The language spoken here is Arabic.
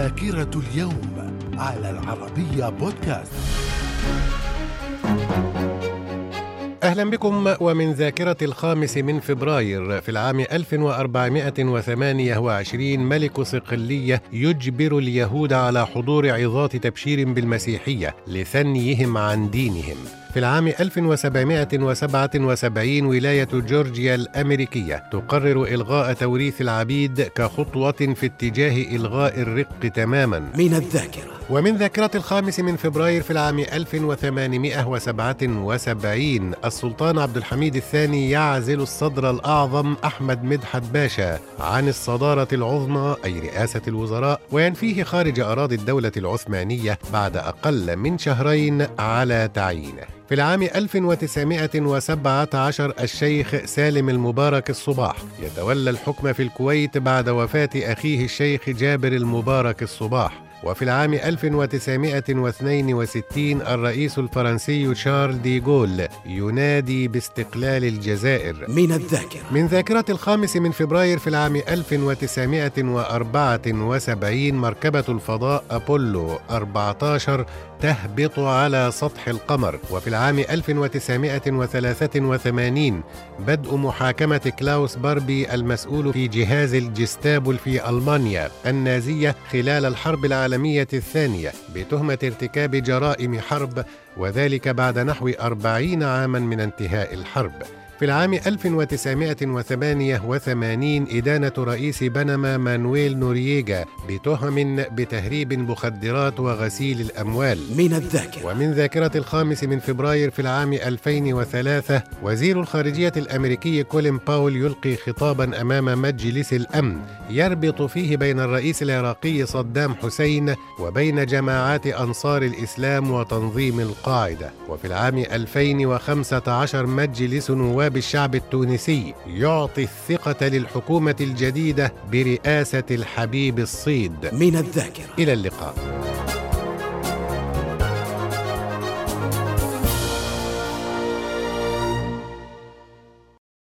ذاكرة اليوم على العربية بودكاست. أهلا بكم ومن ذاكرة الخامس من فبراير في العام 1428 ملك صقلية يجبر اليهود على حضور عظات تبشير بالمسيحية لثنيهم عن دينهم. في العام 1777 ولاية جورجيا الأمريكية تقرر إلغاء توريث العبيد كخطوة في اتجاه إلغاء الرق تماما. من الذاكرة. ومن ذاكرة الخامس من فبراير في العام 1877 السلطان عبد الحميد الثاني يعزل الصدر الأعظم أحمد مدحت باشا عن الصدارة العظمى أي رئاسة الوزراء وينفيه خارج أراضي الدولة العثمانية بعد أقل من شهرين على تعيينه. في العام 1917 الشيخ سالم المبارك الصباح. يتولى الحكم في الكويت بعد وفاة أخيه الشيخ جابر المبارك الصباح. وفي العام 1962 الرئيس الفرنسي شارل دي جول ينادي باستقلال الجزائر. من الذاكرة. من ذاكرة الخامس من فبراير في العام 1974 مركبة الفضاء أبولو 14 تهبط على سطح القمر. وفي العام 1983 بدء محاكمة كلاوس باربي المسؤول في جهاز الجستابو في ألمانيا النازية خلال الحرب العالمية الثانية بتهمة ارتكاب جرائم حرب وذلك بعد نحو أربعين عاما من انتهاء الحرب. في العام 1988 إدانة رئيس بنما مانويل نورييجا بتهم بتهريب المخدرات وغسيل الأموال. من الذاكرة. ومن ذاكرة الخامس من فبراير في العام 2003 وزير الخارجية الأمريكي كولين باول يلقي خطابا أمام مجلس الأمن. يربط فيه بين الرئيس العراقي صدام حسين وبين جماعات أنصار الإسلام وتنظيم القاعدة. وفي العام 2015 مجلس نواب الشعب التونسي يعطي الثقة للحكومة الجديدة برئاسة الحبيب الصيد. من الذاكرة. إلى اللقاء.